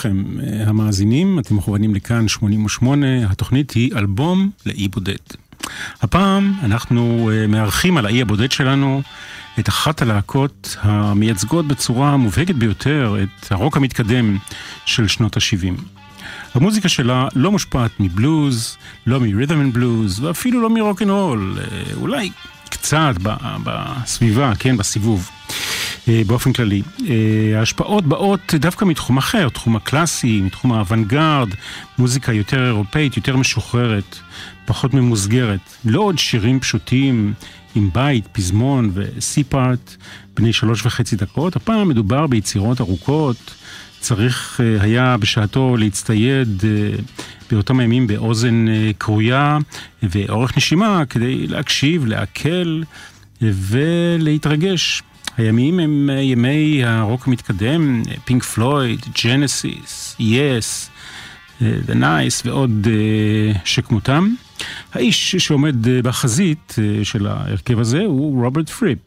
לכם, אה, המאזינים, אתם מכוונים לכאן 88, התוכנית היא אלבום לאי בודד. הפעם אנחנו אה, מארחים על האי הבודד שלנו את אחת הלהקות המייצגות בצורה המובהקת ביותר את הרוק המתקדם של שנות ה-70. המוזיקה שלה לא מושפעת מבלוז, לא מ rhythm and blues, ואפילו לא מרוק אנד רול, אולי קצת בסביבה, כן, בסיבוב. אה, באופן כללי. אה, ההשפעות באות דווקא מתחום אחר, תחום הקלאסי, מתחום האוונגרד, מוזיקה יותר אירופאית, יותר משוחררת, פחות ממוסגרת. לא עוד שירים פשוטים עם בית, פזמון וסי-פארט בני שלוש וחצי דקות, הפעם מדובר ביצירות ארוכות. צריך אה, היה בשעתו להצטייד באותם הימים באוזן כרויה ואורך נשימה כדי להקשיב, לעכל ולהתרגש. הימים הם אה, ימי הרוק המתקדם, פינק פלויד, ג'נסיס, יס, The Nice ועוד uh, שכמותם. האיש שעומד בחזית של ההרכב הזה הוא רוברט פריפ,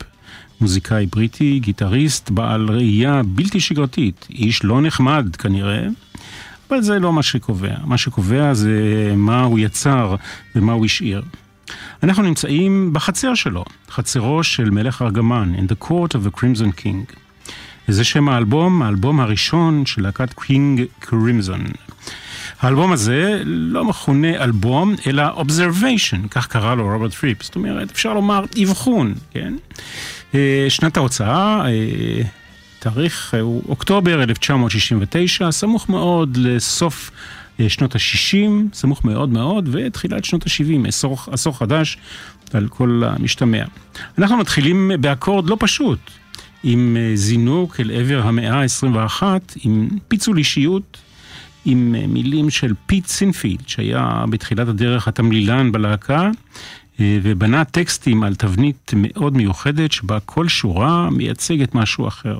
מוזיקאי בריטי, גיטריסט, בעל ראייה בלתי שגרתית, איש לא נחמד כנראה, אבל זה לא מה שקובע. מה שקובע זה מה הוא יצר ומה הוא השאיר. אנחנו נמצאים בחצר שלו, חצרו של מלך ארגמן, In the Court of the Crimson King. זה שם האלבום, האלבום הראשון של להקת קינג קרימזון. האלבום הזה לא מכונה אלבום, אלא Observation, כך קרא לו רוברט פריפ. זאת אומרת, אפשר לומר אבחון, כן? אה, שנת ההוצאה, אה, תאריך הוא אוקטובר 1969, סמוך מאוד לסוף אה, שנות ה-60, סמוך מאוד מאוד, ותחילת שנות ה-70, עשור, עשור חדש על כל המשתמע. אנחנו מתחילים באקורד לא פשוט, עם אה, זינוק אל עבר המאה ה-21, עם פיצול אישיות, עם אה, מילים של פיט סינפילד, שהיה בתחילת הדרך התמלילן בלהקה, ובנה טקסטים על תבנית מאוד מיוחדת, שבה כל שורה מייצגת משהו אחר.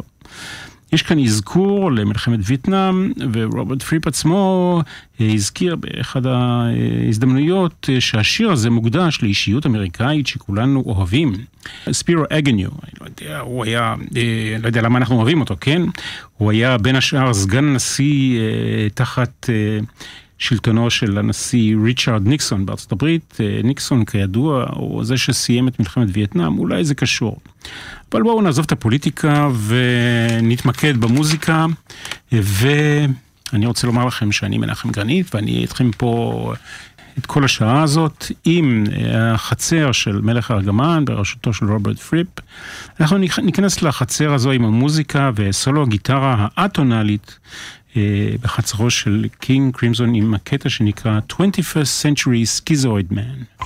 יש כאן אזכור למלחמת וייטנאם, ורוברט פריפ עצמו אה, הזכיר באחד ההזדמנויות אה, שהשיר הזה מוקדש לאישיות אמריקאית שכולנו אוהבים. ספירו אגניו, אני לא יודע, הוא היה, אה, לא יודע למה אנחנו אוהבים אותו, כן? הוא היה בין השאר סגן נשיא תחת שלטונו של הנשיא ריצ'רד ניקסון בארצות הברית. ניקסון כידוע הוא זה שסיים את מלחמת וייטנאם, אולי זה קשור. אבל בואו נעזוב את הפוליטיקה ונתמקד במוזיקה. ואני רוצה לומר לכם שאני מנחם גרנית, ואני איתכם פה את כל השעה הזאת עם החצר של מלך הארגמן בראשותו של רוברט פריפ. אנחנו ניכנס לחצר הזו עם המוזיקה וסולו הגיטרה האטונאלית אה, בחצרו של קינג קרימזון עם הקטע שנקרא 21st Century Schizoid Man.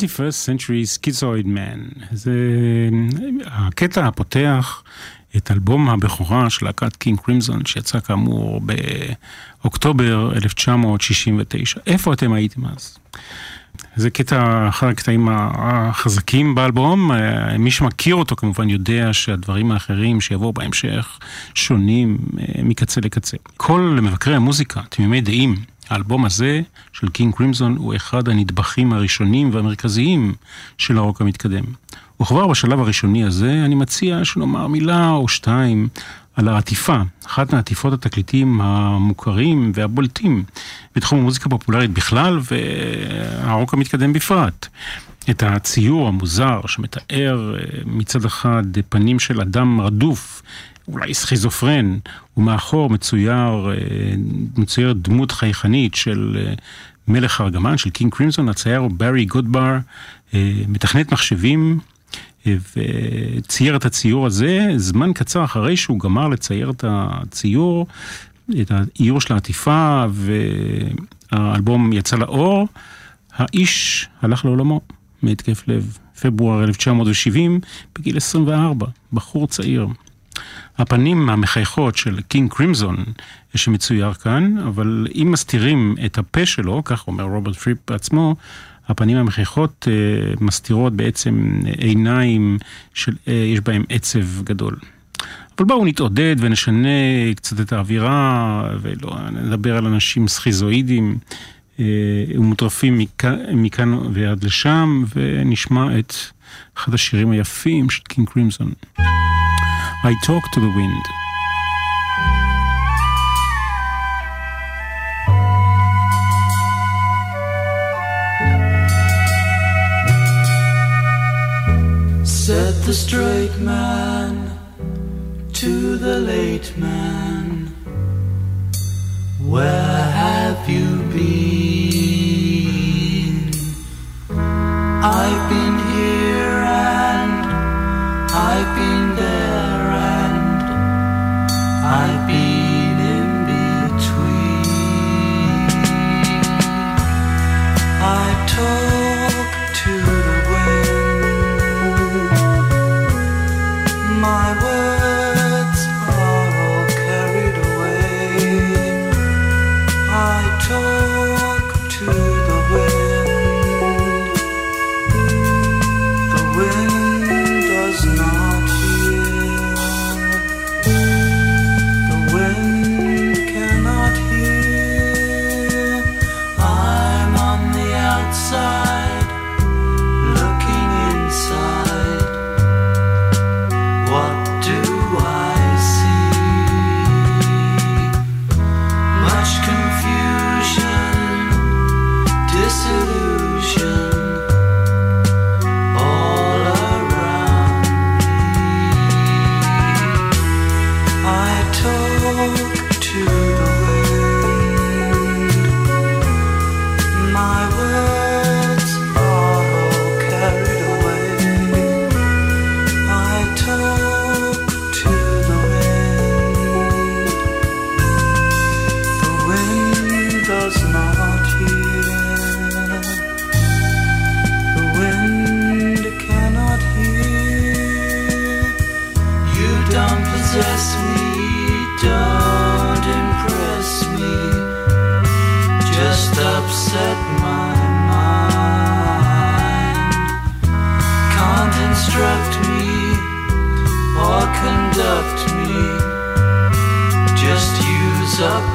21st Century Schizoid Man. זה הקטע הפותח את אלבום הבכורה של להקת קינג קרימזון, שיצא כאמור באוקטובר 1969. איפה אתם הייתם אז? זה קטע, אחד הקטעים החזקים באלבום, מי שמכיר אותו כמובן יודע שהדברים האחרים שיבואו בהמשך שונים אה, מקצה לקצה. כל מבקרי המוזיקה, תמימי דעים, האלבום הזה של קינג קרימזון הוא אחד הנדבכים הראשונים והמרכזיים של הרוק המתקדם. וכבר בשלב הראשוני הזה אני מציע שנאמר מילה או שתיים על העטיפה, אחת מעטיפות התקליטים המוכרים והבולטים בתחום המוזיקה הפופולרית בכלל והרוק המתקדם בפרט. את הציור המוזר שמתאר אה, מצד אחד פנים של אדם רדוף, אולי סכיזופרן, ומאחור מצויר, אה, מצויר דמות חייכנית של אה, מלך ארגמן, של קינג קרימזון, הצייר הוא ברי גודבר, מתכנת מחשבים וצייר את הציור הזה זמן קצר אחרי שהוא גמר לצייר את הציור, את האיור של העטיפה והאלבום יצא לאור, האיש הלך לעולמו מהתקף לב, פברואר 1970, בגיל 24, בחור צעיר. הפנים המחייכות של קינג קרימזון שמצויר כאן, אבל אם מסתירים את הפה שלו, כך אומר רוברט פריפ בעצמו, הפנים המחייכות אה, מסתירות בעצם עיניים שיש בהם עצב גדול. אבל בואו נתעודד ונשנה קצת את האווירה, ונדבר על אנשים סכיזואידים אה, ומטורפים מכאן, מכאן ועד לשם, ונשמע את אחד השירים היפים של קינג קרימזון. I talk to the wind. Said the straight man to the late man, Where have you been? I've been here and I've been up.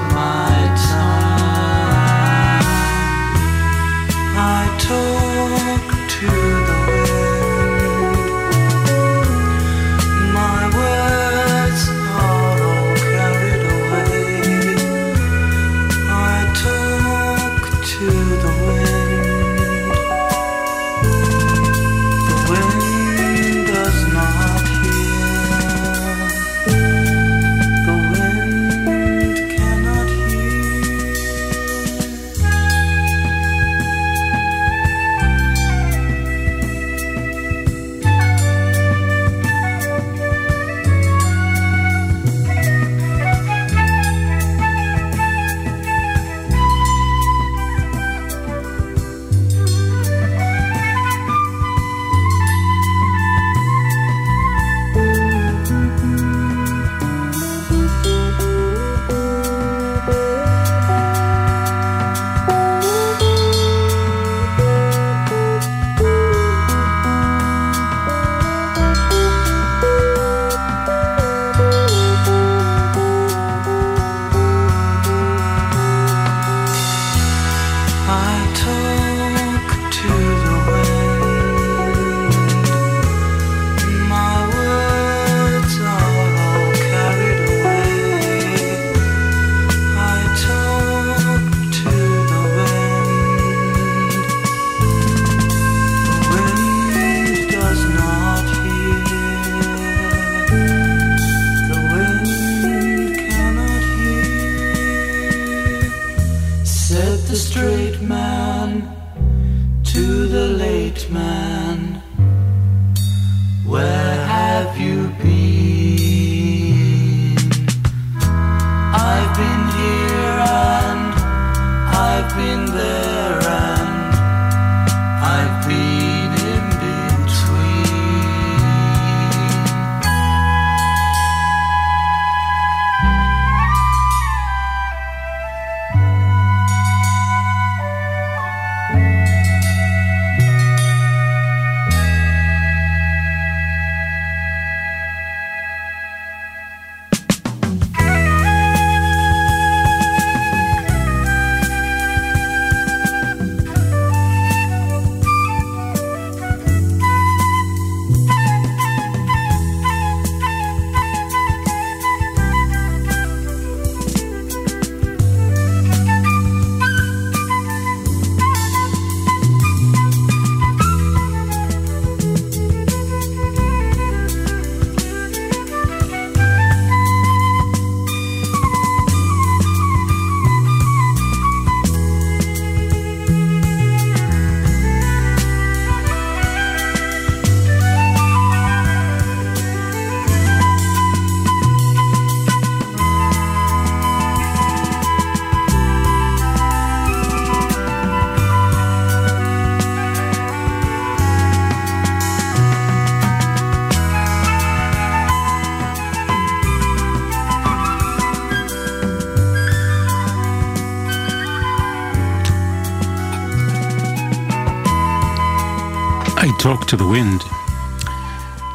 Talk to the Wind.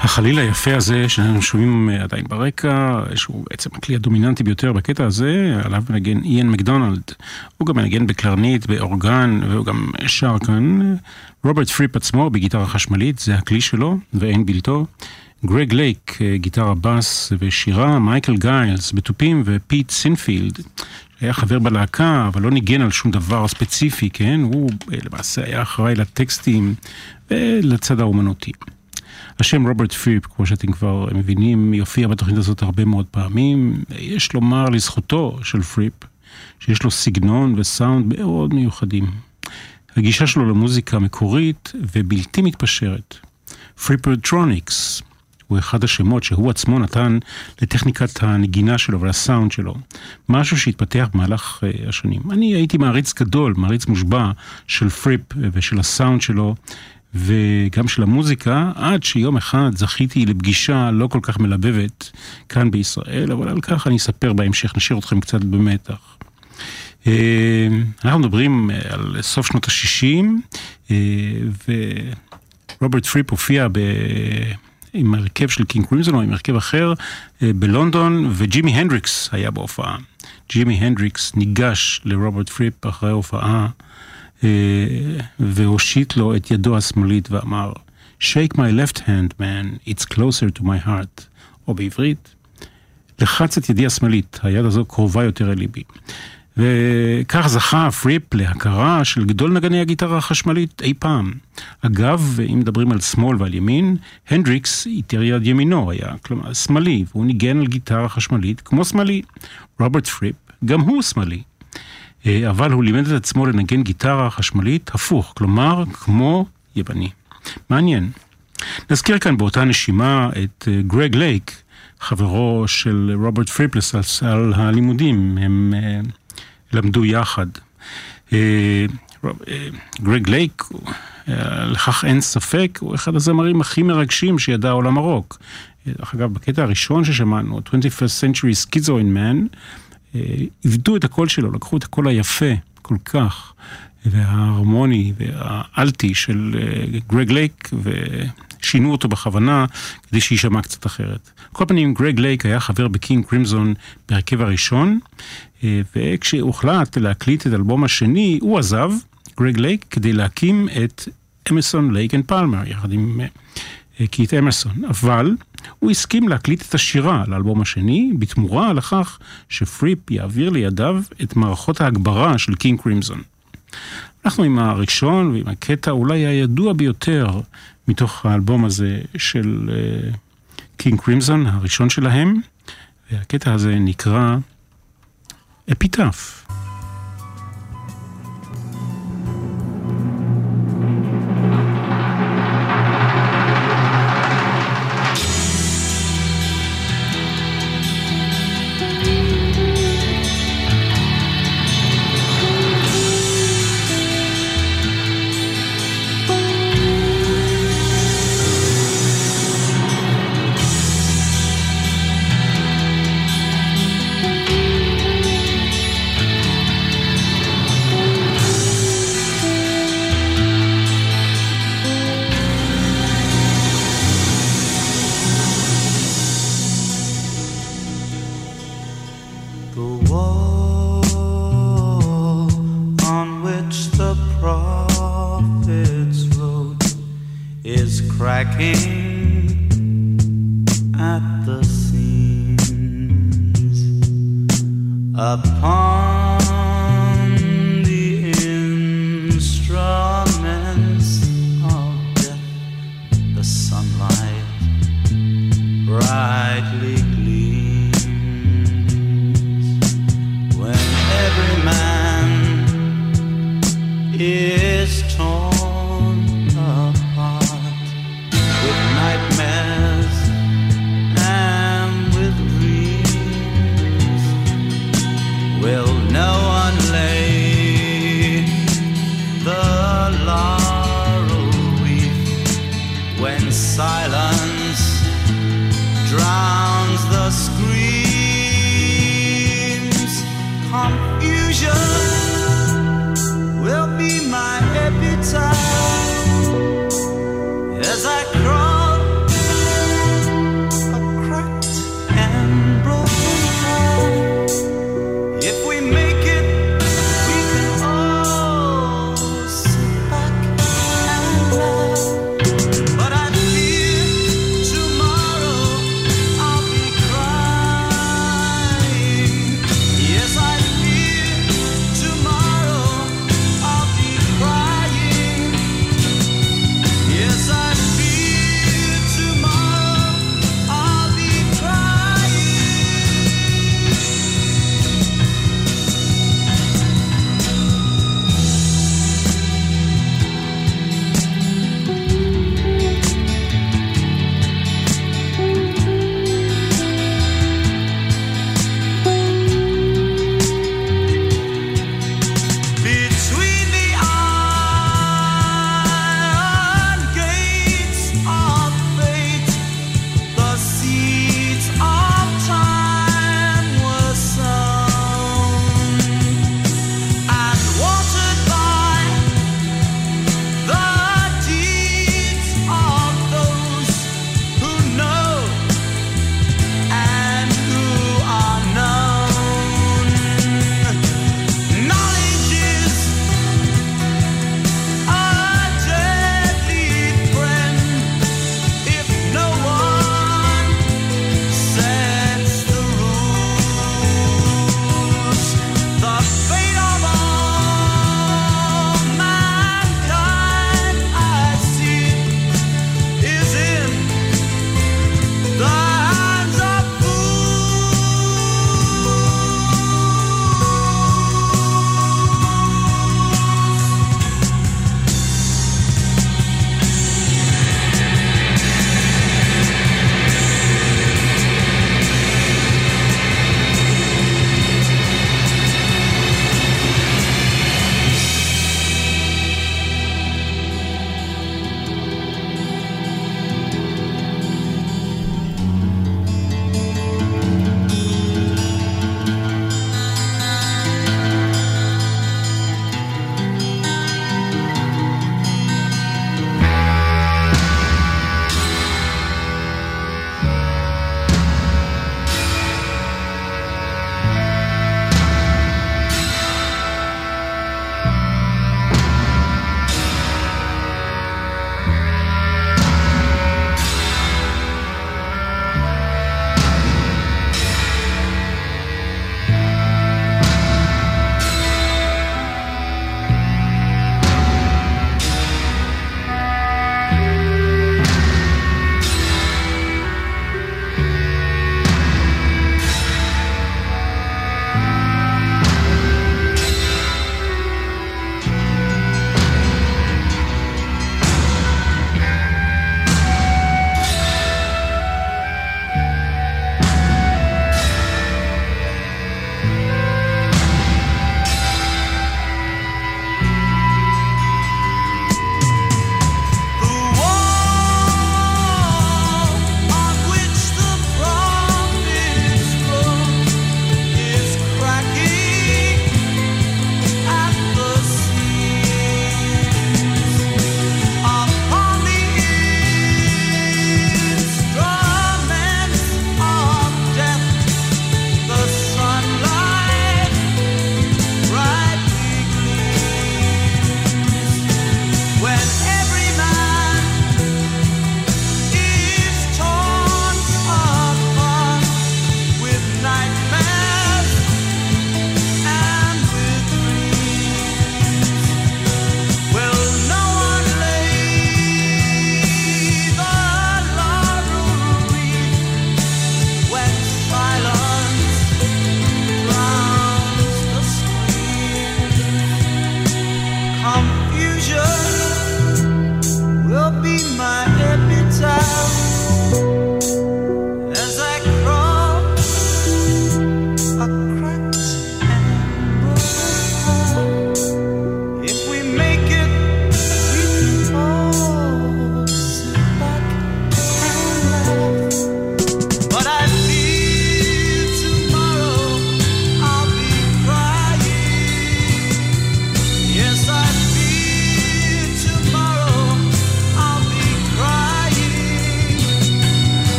החליל היפה הזה שאנחנו שומעים אה, עדיין ברקע, שהוא בעצם הכלי הדומיננטי ביותר בקטע הזה, עליו מנגן איין מקדונלד. הוא גם מנגן בקלרנית, באורגן, והוא גם שר כאן. רוברט פריפ עצמו בגיטרה חשמלית, זה הכלי שלו, ואין בלתו. גרג לייק, אה, גיטרה בס ושירה, מייקל גיילס בתופים ופיט סינפילד, היה חבר בלהקה, אבל לא ניגן על שום דבר ספציפי, כן? הוא אה, למעשה היה אחראי לטקסטים ולצד האומנותי. השם רוברט פריפ, כמו שאתם כבר מבינים, יופיע בתוכנית הזאת הרבה מאוד פעמים. יש לומר לזכותו של פריפ, שיש לו סגנון וסאונד מאוד מיוחדים. הגישה שלו למוזיקה מקורית ובלתי מתפשרת. Frippertronics הוא אחד השמות שהוא עצמו נתן לטכניקת הנגינה שלו ולסאונד שלו. משהו שהתפתח במהלך אה, השנים. אני הייתי מעריץ גדול, מעריץ מושבע של פריפ ושל הסאונד שלו. וגם של המוזיקה, עד שיום אחד זכיתי לפגישה לא כל כך מלבבת כאן בישראל, אבל על כך אני אספר בהמשך, נשאיר אתכם קצת במתח. אה, אנחנו מדברים על סוף שנות ה-60, ורוברט פריפ הופיע ב... עם הרכב של קינג קרימזון או עם הרכב אחר אה, בלונדון, וג'ימי הנדריקס היה בהופעה. ג'ימי הנדריקס ניגש לרוברט פריפ אחרי ההופעה. אה, והושיט לו את ידו השמאלית ואמר, Shake my left hand, man, it's closer to my heart. או בעברית, לחץ את ידי השמאלית, היד הזו קרובה יותר אל ליבי. וכך זכה פריפ להכרה של גדול נגני הגיטרה החשמלית אי פעם. אגב, אם מדברים על שמאל ועל ימין, הנדריקס איטר יד ימינו היה, כלומר, שמאלי, והוא ניגן על גיטרה חשמלית כמו שמאלי. רוברט פריפ, גם הוא שמאלי. אבל הוא לימד את עצמו לנגן גיטרה חשמלית הפוך, כלומר, כמו ימני. מעניין. נזכיר כאן באותה נשימה את גרג לייק, חברו של רוברט פריפ לספסל הלימודים, הם למדו יחד. גרג לייק, לכך אין ספק, הוא אחד הזמרים הכי מרגשים שידע עולם הרוק. דרך אגב, בקטע הראשון ששמענו, 21st Century Schizoid Man, עיבדו את הקול שלו, לקחו את הקול היפה כל כך, וההרמוני והאלטי של גרג לייק, ושינו אותו בכוונה כדי שיישמע קצת אחרת. כל פנים, גרג לייק היה חבר בקינג קרימזון בהרכב הראשון, וכשהוחלט להקליט את האלבום השני, הוא עזב, גרג לייק, כדי להקים את אמרסון לייק אנד פלמר, יחד עם קית' אמרסון. אבל הוא הסכים להקליט את השירה לאלבום השני, בתמורה לכך שפריפ יעביר לידיו את מערכות ההגברה של קינג קרימזון. אנחנו עם הראשון ועם הקטע אולי הידוע ביותר מתוך האלבום הזה של קינג אה, קרימזון, הראשון שלהם, והקטע הזה נקרא Epitaph. scream.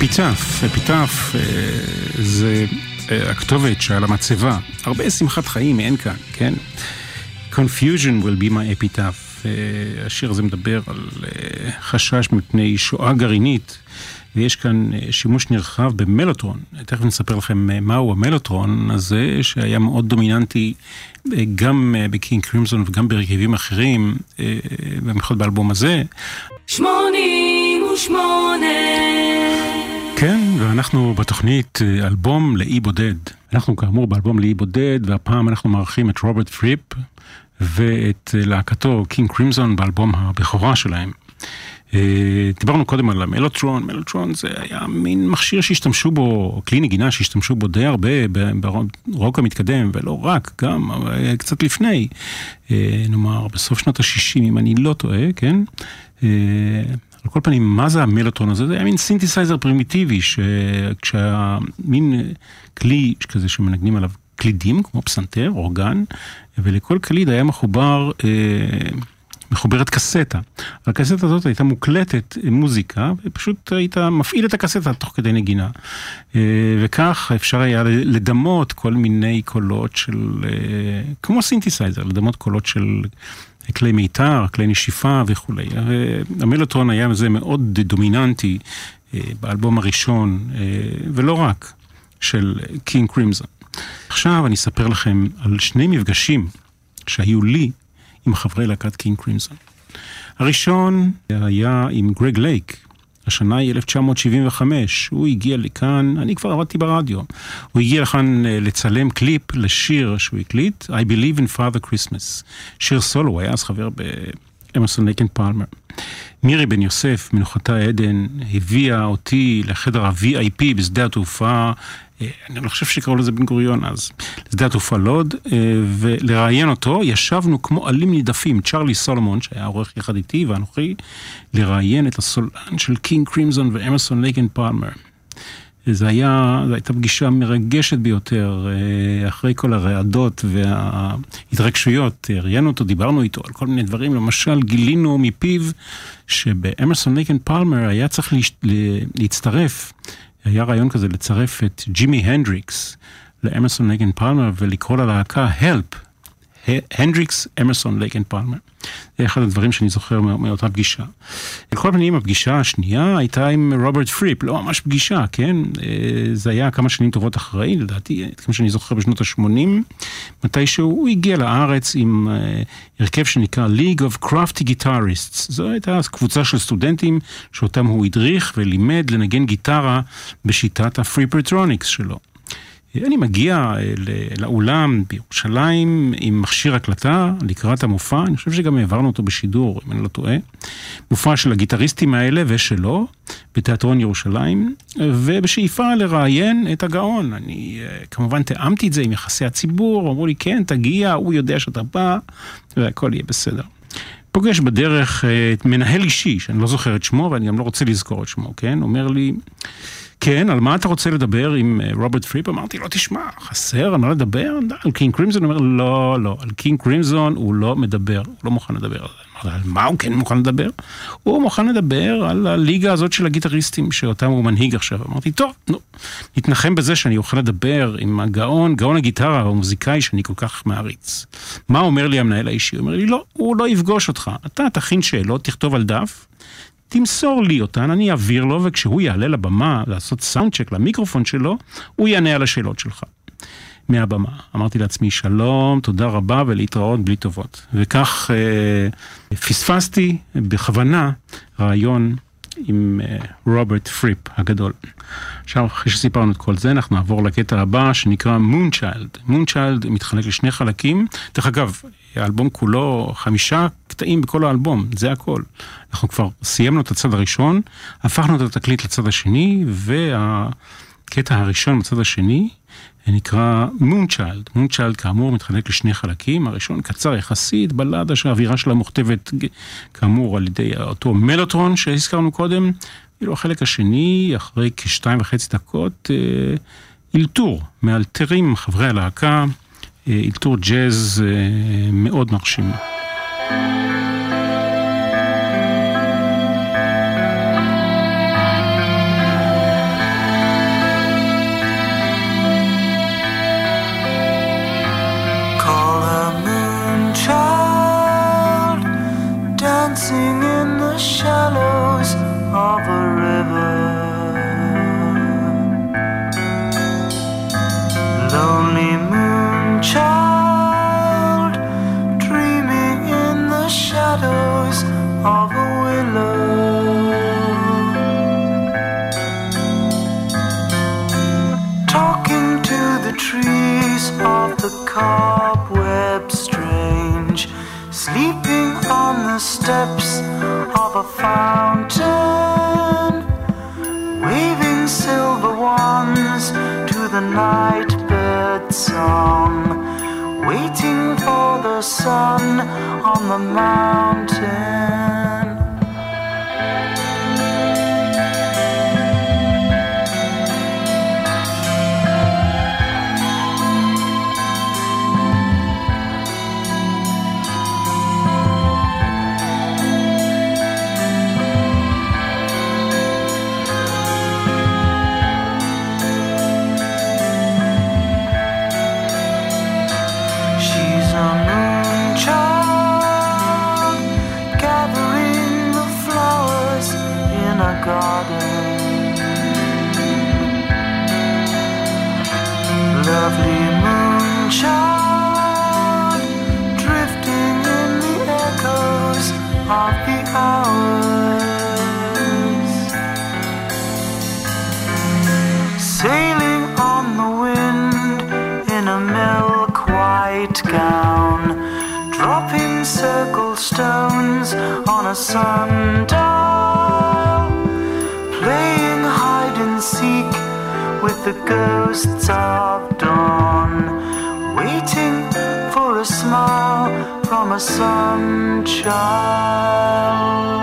אפיטף, אפיטף אה, זה אה, הכתובת שעל המצבה. הרבה שמחת חיים אין כאן, כן? Confusion will be my epitaph. אה, השיר הזה מדבר על חשש מפני שואה גרעינית, ויש כאן שימוש נרחב במלוטרון. תכף נספר לכם מהו המלוטרון הזה, שהיה מאוד דומיננטי גם בקינג קרימזון וגם ברכיבים אחרים, במיוחד באלבום הזה. שמונים ושמונה כן, ואנחנו בתוכנית אה, אלבום לאי בודד. אנחנו כאמור באלבום לאי בודד, והפעם אנחנו מארחים את רוברט פריפ ואת אה, להקתו קינג קרימזון באלבום הבכורה שלהם. אה, דיברנו קודם על המלוטרון, מלוטרון זה היה מין מכשיר שהשתמשו בו, כלי נגינה שהשתמשו בו די הרבה ברוק המתקדם, ולא רק, גם קצת לפני, נאמר בסוף שנות ה-60 אם אני לא טועה, כן? על כל פנים, מה זה המלוטרון הזה? זה היה מין סינתסייזר פרימיטיבי, שכשהיה מין כלי כזה שמנגנים עליו קלידים, כמו פסנתר, אורגן, ולכל קליד היה מחובר, אה, מחוברת קסטה. הקסטה הזאת הייתה מוקלטת מוזיקה, ופשוט היית מפעיל את הקסטה תוך כדי נגינה. אה, וכך אפשר היה לדמות כל מיני קולות של, אה, כמו סינתסייזר, לדמות קולות של כלי מיתר, כלי נשיפה וכולי. המלוטרון הזה היה מאוד דומיננטי אה, באלבום הראשון, אה, ולא רק, של קינג קרימזון. עכשיו אני אספר לכם על שני מפגשים שהיו לי עם חברי להקת קינג קרימזון. הראשון היה עם גרג לייק, השנה היא 1975, הוא הגיע לכאן, אני כבר עבדתי ברדיו, הוא הגיע לכאן אה, לצלם קליפ לשיר שהוא הקליט, I Believe in Father Christmas, שיר סולו, הוא היה אז חבר באמרסון לייק אנד פלמר. מירי בן יוסף, מנוחתה עדן, הביאה אותי לחדר ה-VIP בשדה התעופה אני לא חושב שקראו לזה בן גוריון אז, לשדה התעופה לוד, אה, ולראיין אותו, ישבנו כמו עלים נידפים, צ'רלי סולומון, שהיה עורך יחד איתי, ואנוכי, לראיין את הסולן של קינג קרימזון ואמרסון לייק אנד פלמר. זו הייתה פגישה מרגשת ביותר, אה, אחרי כל הרעדות וההתרגשויות, ראיינו אותו, דיברנו איתו על כל מיני דברים, למשל גילינו מפיו שבאמרסון לייק אנד פלמר היה צריך להצטרף היה רעיון כזה לצרף את ג'ימי הנדריקס לאמרסון לייק אנד פלמר ולקרוא ללהקה HELP, הנדריקס, אמרסון, לייק אנד פלמר. זה אחד הדברים שאני זוכר מאותה פגישה. על כל פנים, הפגישה השנייה הייתה עם רוברט פריפ, לא ממש פגישה, כן? אה, זה היה כמה שנים טובות אחרי, לדעתי, כמו שאני זוכר בשנות ה-80, מתי שהוא הגיע לארץ עם אה, הרכב שנקרא League of Crafty Guitarists. זו הייתה קבוצה של סטודנטים שאותם הוא הדריך ולימד לנגן גיטרה בשיטת ה Frippertronics שלו. אני מגיע אה, לאולם בירושלים עם מכשיר הקלטה לקראת המופע, אני חושב שגם העברנו אותו בשידור, אם אני לא טועה. מופע של הגיטריסטים האלה ושלו, בתיאטרון ירושלים, ובשאיפה לראיין את הגאון. אני אה, כמובן תיאמתי את זה עם יחסי הציבור, אמרו לי כן, תגיע, הוא יודע שאתה בא, והכל יהיה בסדר. פוגש בדרך אה, את מנהל אישי, שאני לא זוכר את שמו ואני גם לא רוצה לזכור את שמו, כן? אומר לי... כן, על מה אתה רוצה לדבר עם אה, רוברט פריפ? אמרתי לו, תשמע, חסר, על מה לדבר? על קינג קרימזון? הוא אומר, לא, לא, על קינג קרימזון הוא לא מדבר, הוא לא מוכן לדבר על זה. על מה הוא כן מוכן לדבר? הוא מוכן לדבר על הליגה הזאת של הגיטריסטים שאותם הוא מנהיג עכשיו. אמרתי, טוב, נו, נתנחם בזה שאני אוכל לדבר עם הגאון, גאון הגיטרה המוזיקאי שאני כל כך מעריץ. מה אומר לי המנהל האישי? הוא אומר לי, לא, הוא לא יפגוש אותך. אתה תכין שאלות, תכתוב על דף, תמסור לי אותן, אני אעביר לו, וכשהוא יעלה לבמה לעשות sound check למיקרופון שלו, הוא יענה על השאלות שלך. מהבמה. אמרתי לעצמי, שלום, תודה רבה ולהתראות בלי טובות. וכך אה, פספסתי בכוונה ריאיון עם אה, רוברט פריפ הגדול. עכשיו, אחרי שסיפרנו את כל זה, אנחנו נעבור לקטע הבא שנקרא Moonchild. Moonchild מתחלק לשני חלקים. דרך אגב, האלבום כולו, חמישה קטעים בכל האלבום, זה הכל. אנחנו כבר סיימנו את הצד הראשון, הפכנו את התקליט לצד השני, והקטע הראשון בצד השני נקרא מונצ'יילד. מונצ'יילד כאמור מתחלק לשני חלקים, הראשון קצר יחסית, בלדה שהאווירה שלה מוכתבת כאמור על ידי אותו מלוטרון שהזכרנו קודם, ואילו החלק השני, אחרי כשתיים וחצי דקות, אה, אלתור, מאלתרים חברי הלהקה, אה, אלתור ג'אז אה, מאוד מרשים. כן, על sundial, playing hide and seek with the ghosts of dawn, waiting for a smile from a sun child.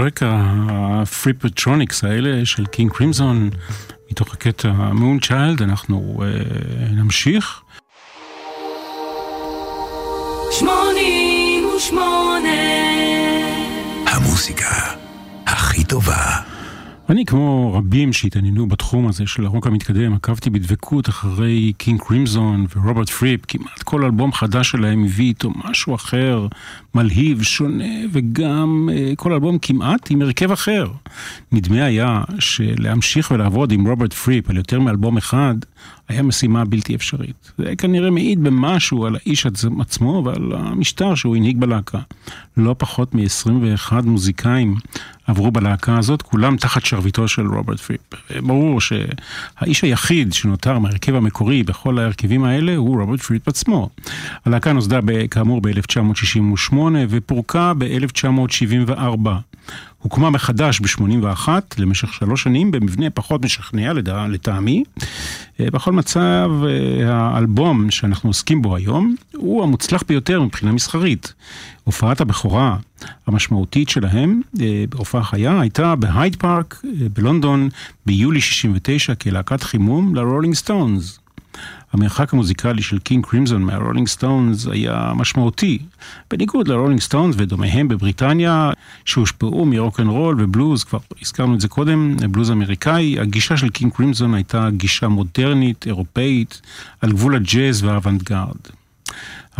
רקע ה Frippertronics האלה של קינג קרימזון, מתוך הקטע Moonchild, אנחנו אה, נמשיך. שמונים ושמונה המוסיקה הכי טובה אני, כמו רבים שהתעניינו בתחום הזה של הרוק המתקדם, עקבתי בדבקות אחרי קינג קרימזון ורוברט פריפ. כמעט כל אלבום חדש שלהם הביא איתו משהו אחר, מלהיב, שונה, וגם אה, כל אלבום כמעט עם הרכב אחר. נדמה היה שלהמשיך ולעבוד עם רוברט פריפ על יותר מאלבום אחד, היה משימה בלתי אפשרית. זה כנראה מעיד במשהו על האיש עצמו ועל המשטר שהוא הנהיג בלהקה. לא פחות מ-21 מוזיקאים עברו בלהקה הזאת, כולם תחת שרביטו של רוברט פריפ. ברור שהאיש היחיד שנותר מהרכב המקורי בכל ההרכבים האלה הוא רוברט פריפ עצמו. הלהקה נוסדה כאמור ב-1968 ופורקה ב-1974. הוקמה מחדש ב-81 למשך שלוש שנים במבנה פחות משכנע לטעמי. אה, בכל מצב, אה, האלבום שאנחנו עוסקים בו היום הוא המוצלח ביותר מבחינה מסחרית. הופעת הבכורה המשמעותית שלהם אה, בהופעה חיה הייתה בהייד פארק בלונדון ביולי 69 כלהקת חימום לרולינג סטונס. המרחק המוזיקלי של קינג קרימזון מהרולינג סטונס היה משמעותי, בניגוד לרולינג סטונס ודומיהם בבריטניה, שהושפעו מרוק אנד רול ובלוז, כבר הזכרנו את זה קודם, בלוז אמריקאי, הגישה של קינג קרימזון הייתה גישה מודרנית, אירופאית, על גבול הג'אז והאוונגרד.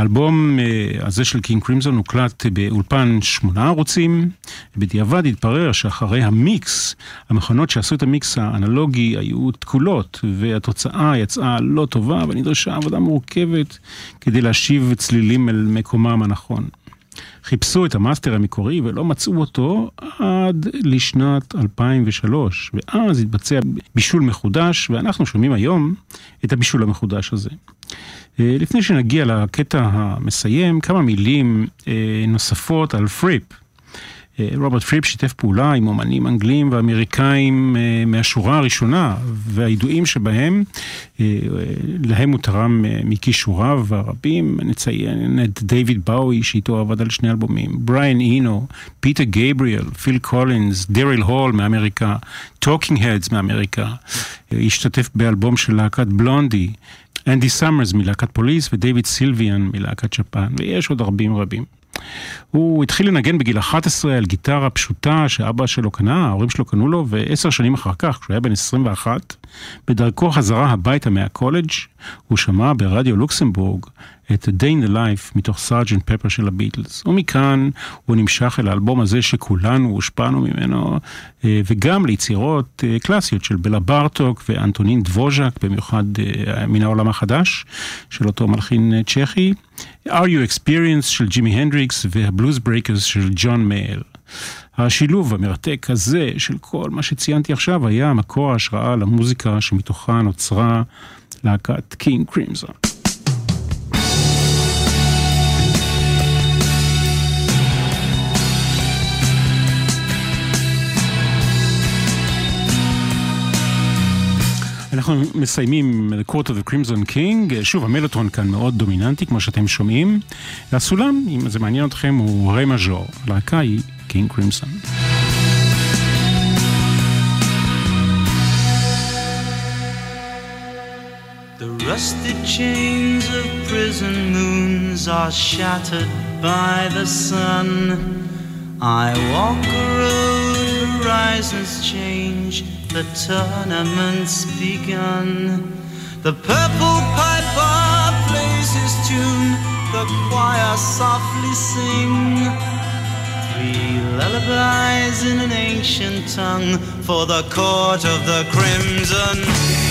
האלבום אה, הזה של קינג קרימזון הוקלט באולפן שמונה ערוצים. בדיעבד התברר שאחרי המיקס, המכונות שעשו את המיקס האנלוגי היו תקולות, והתוצאה יצאה לא טובה, ונדרשה עבודה מורכבת כדי להשיב צלילים אל מקומם הנכון. חיפשו את המאסטר המקורי ולא מצאו אותו עד לשנת 2003, ואז התבצע בישול מחודש, ואנחנו שומעים היום את הבישול המחודש הזה. אה, לפני שנגיע לקטע המסיים, כמה מילים אה, נוספות על פריפ. אה, רוברט פריפ שיתף פעולה עם אומנים אנגלים ואמריקאים מהשורה הראשונה, והידועים שבהם, להם הוא תרם מכישוריו הרבים. נציין את דיוויד באוי, שאיתו עבד על שני אלבומים, בריאן אינו, פיטר גייבריאל, פיל קולינס, דריל הול מאמריקה, טוקינג הדס מאמריקה. השתתף באלבום של להקת בלונדי. אנדי סאמרס מלהקת פוליס ודייוויד סילביאן מלהקת ג'פאן, ויש עוד רבים רבים. הוא התחיל לנגן בגיל 11 על גיטרה פשוטה שאבא שלו קנה, ההורים שלו קנו לו, ועשר שנים אחר כך, כשהוא היה בן 21, בדרכו חזרה הביתה מהקולג', הוא שמע ברדיו לוקסמבורג את Day in the Life מתוך Sergeant Pepper של הביטלס. ומכאן הוא נמשך אל האלבום הזה שכולנו הושפענו ממנו, אה, וגם ליצירות אה, קלאסיות של בלה בארטוק ואנטונין דבוז'ק, במיוחד אה, מן העולם החדש, של אותו מלחין צ'כי. Are You Experienced של ג'ימי הנדריקס והבלוז ברייקרס של ג'ון מייאל. השילוב המרתק הזה של כל מה שציינתי עכשיו היה מקור ההשראה למוזיקה שמתוכה נוצרה להקת קינג קרימזון. אנחנו מסיימים The Court of the Crimson King, שוב המלוטרון כאן מאוד דומיננטי כמו שאתם שומעים, והסולם, אם זה מעניין אתכם, הוא רי מז'ור, הלהקה היא קינג קרימסון. Rusted chains of prison moons are shattered by the sun. I walk a road, horizons change. the tournament's begun. The purple piper plays his tune, the choir softly sing. Three lullabies in an ancient tongue for the court of the crimson.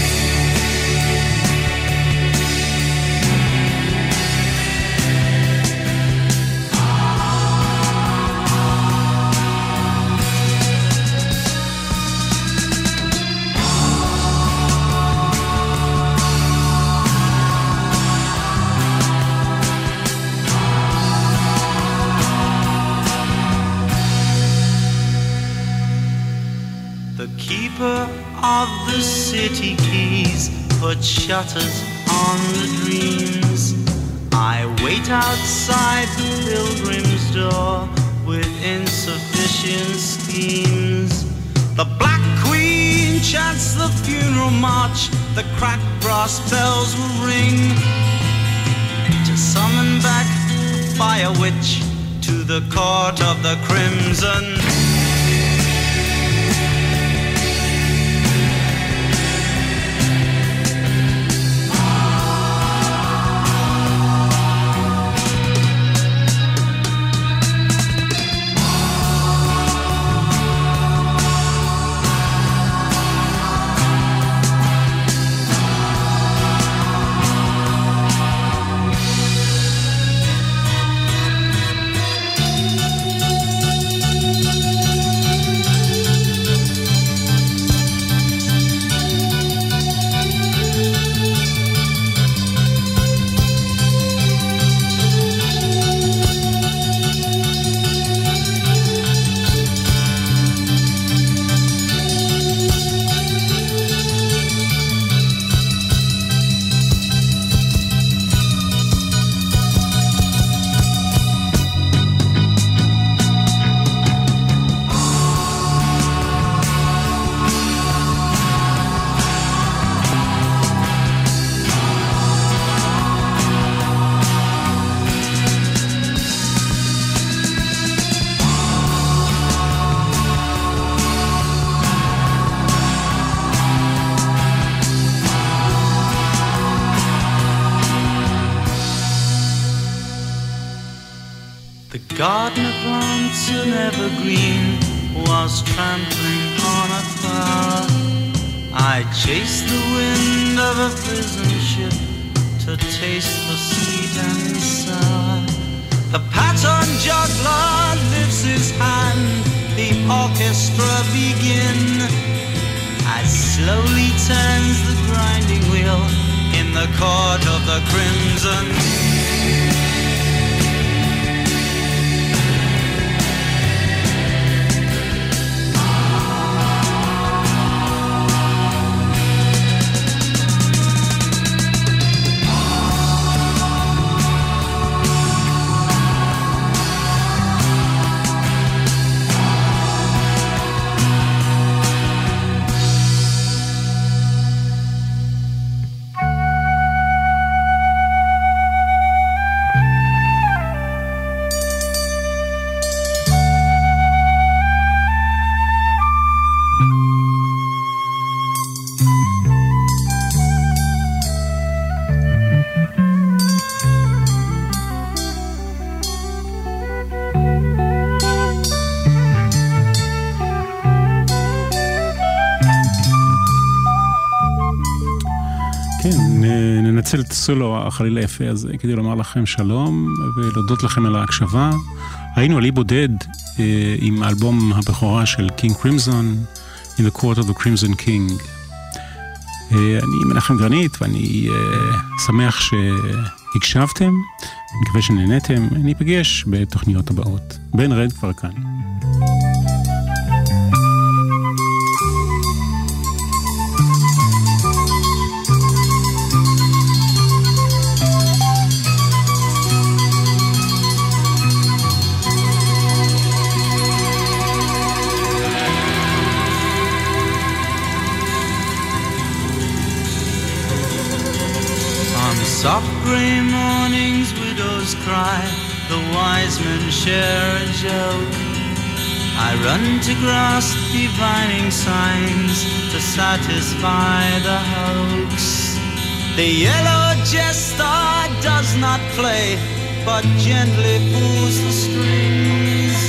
shutters on the dreams. I wait outside the pilgrim's door with insufficient schemes. The Black Queen chants the funeral march, the cracked brass bells will ring to summon back by a witch to the court of the crimson. את הסולו החליל היפה הזה כדי לומר לכם שלום ולהודות לכם על ההקשבה. היינו על אי בודד אה, עם אלבום הבכורה של קינג קרימזון, In the Court of the Crimson King. אה, אני מנחם גרנית ואני אה, שמח שהקשבתם, מקווה שנהניתם, ניפגש בתוכניות הבאות. בן רד כבר כאן. Soft grey mornings, widows cry, the wise men share a joke. I run to grasp divining signs to satisfy the hoax. The yellow jester does not play, but gently pulls the strings.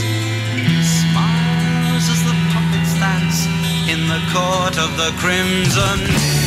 Smiles as the puppets dance in the court of the crimson.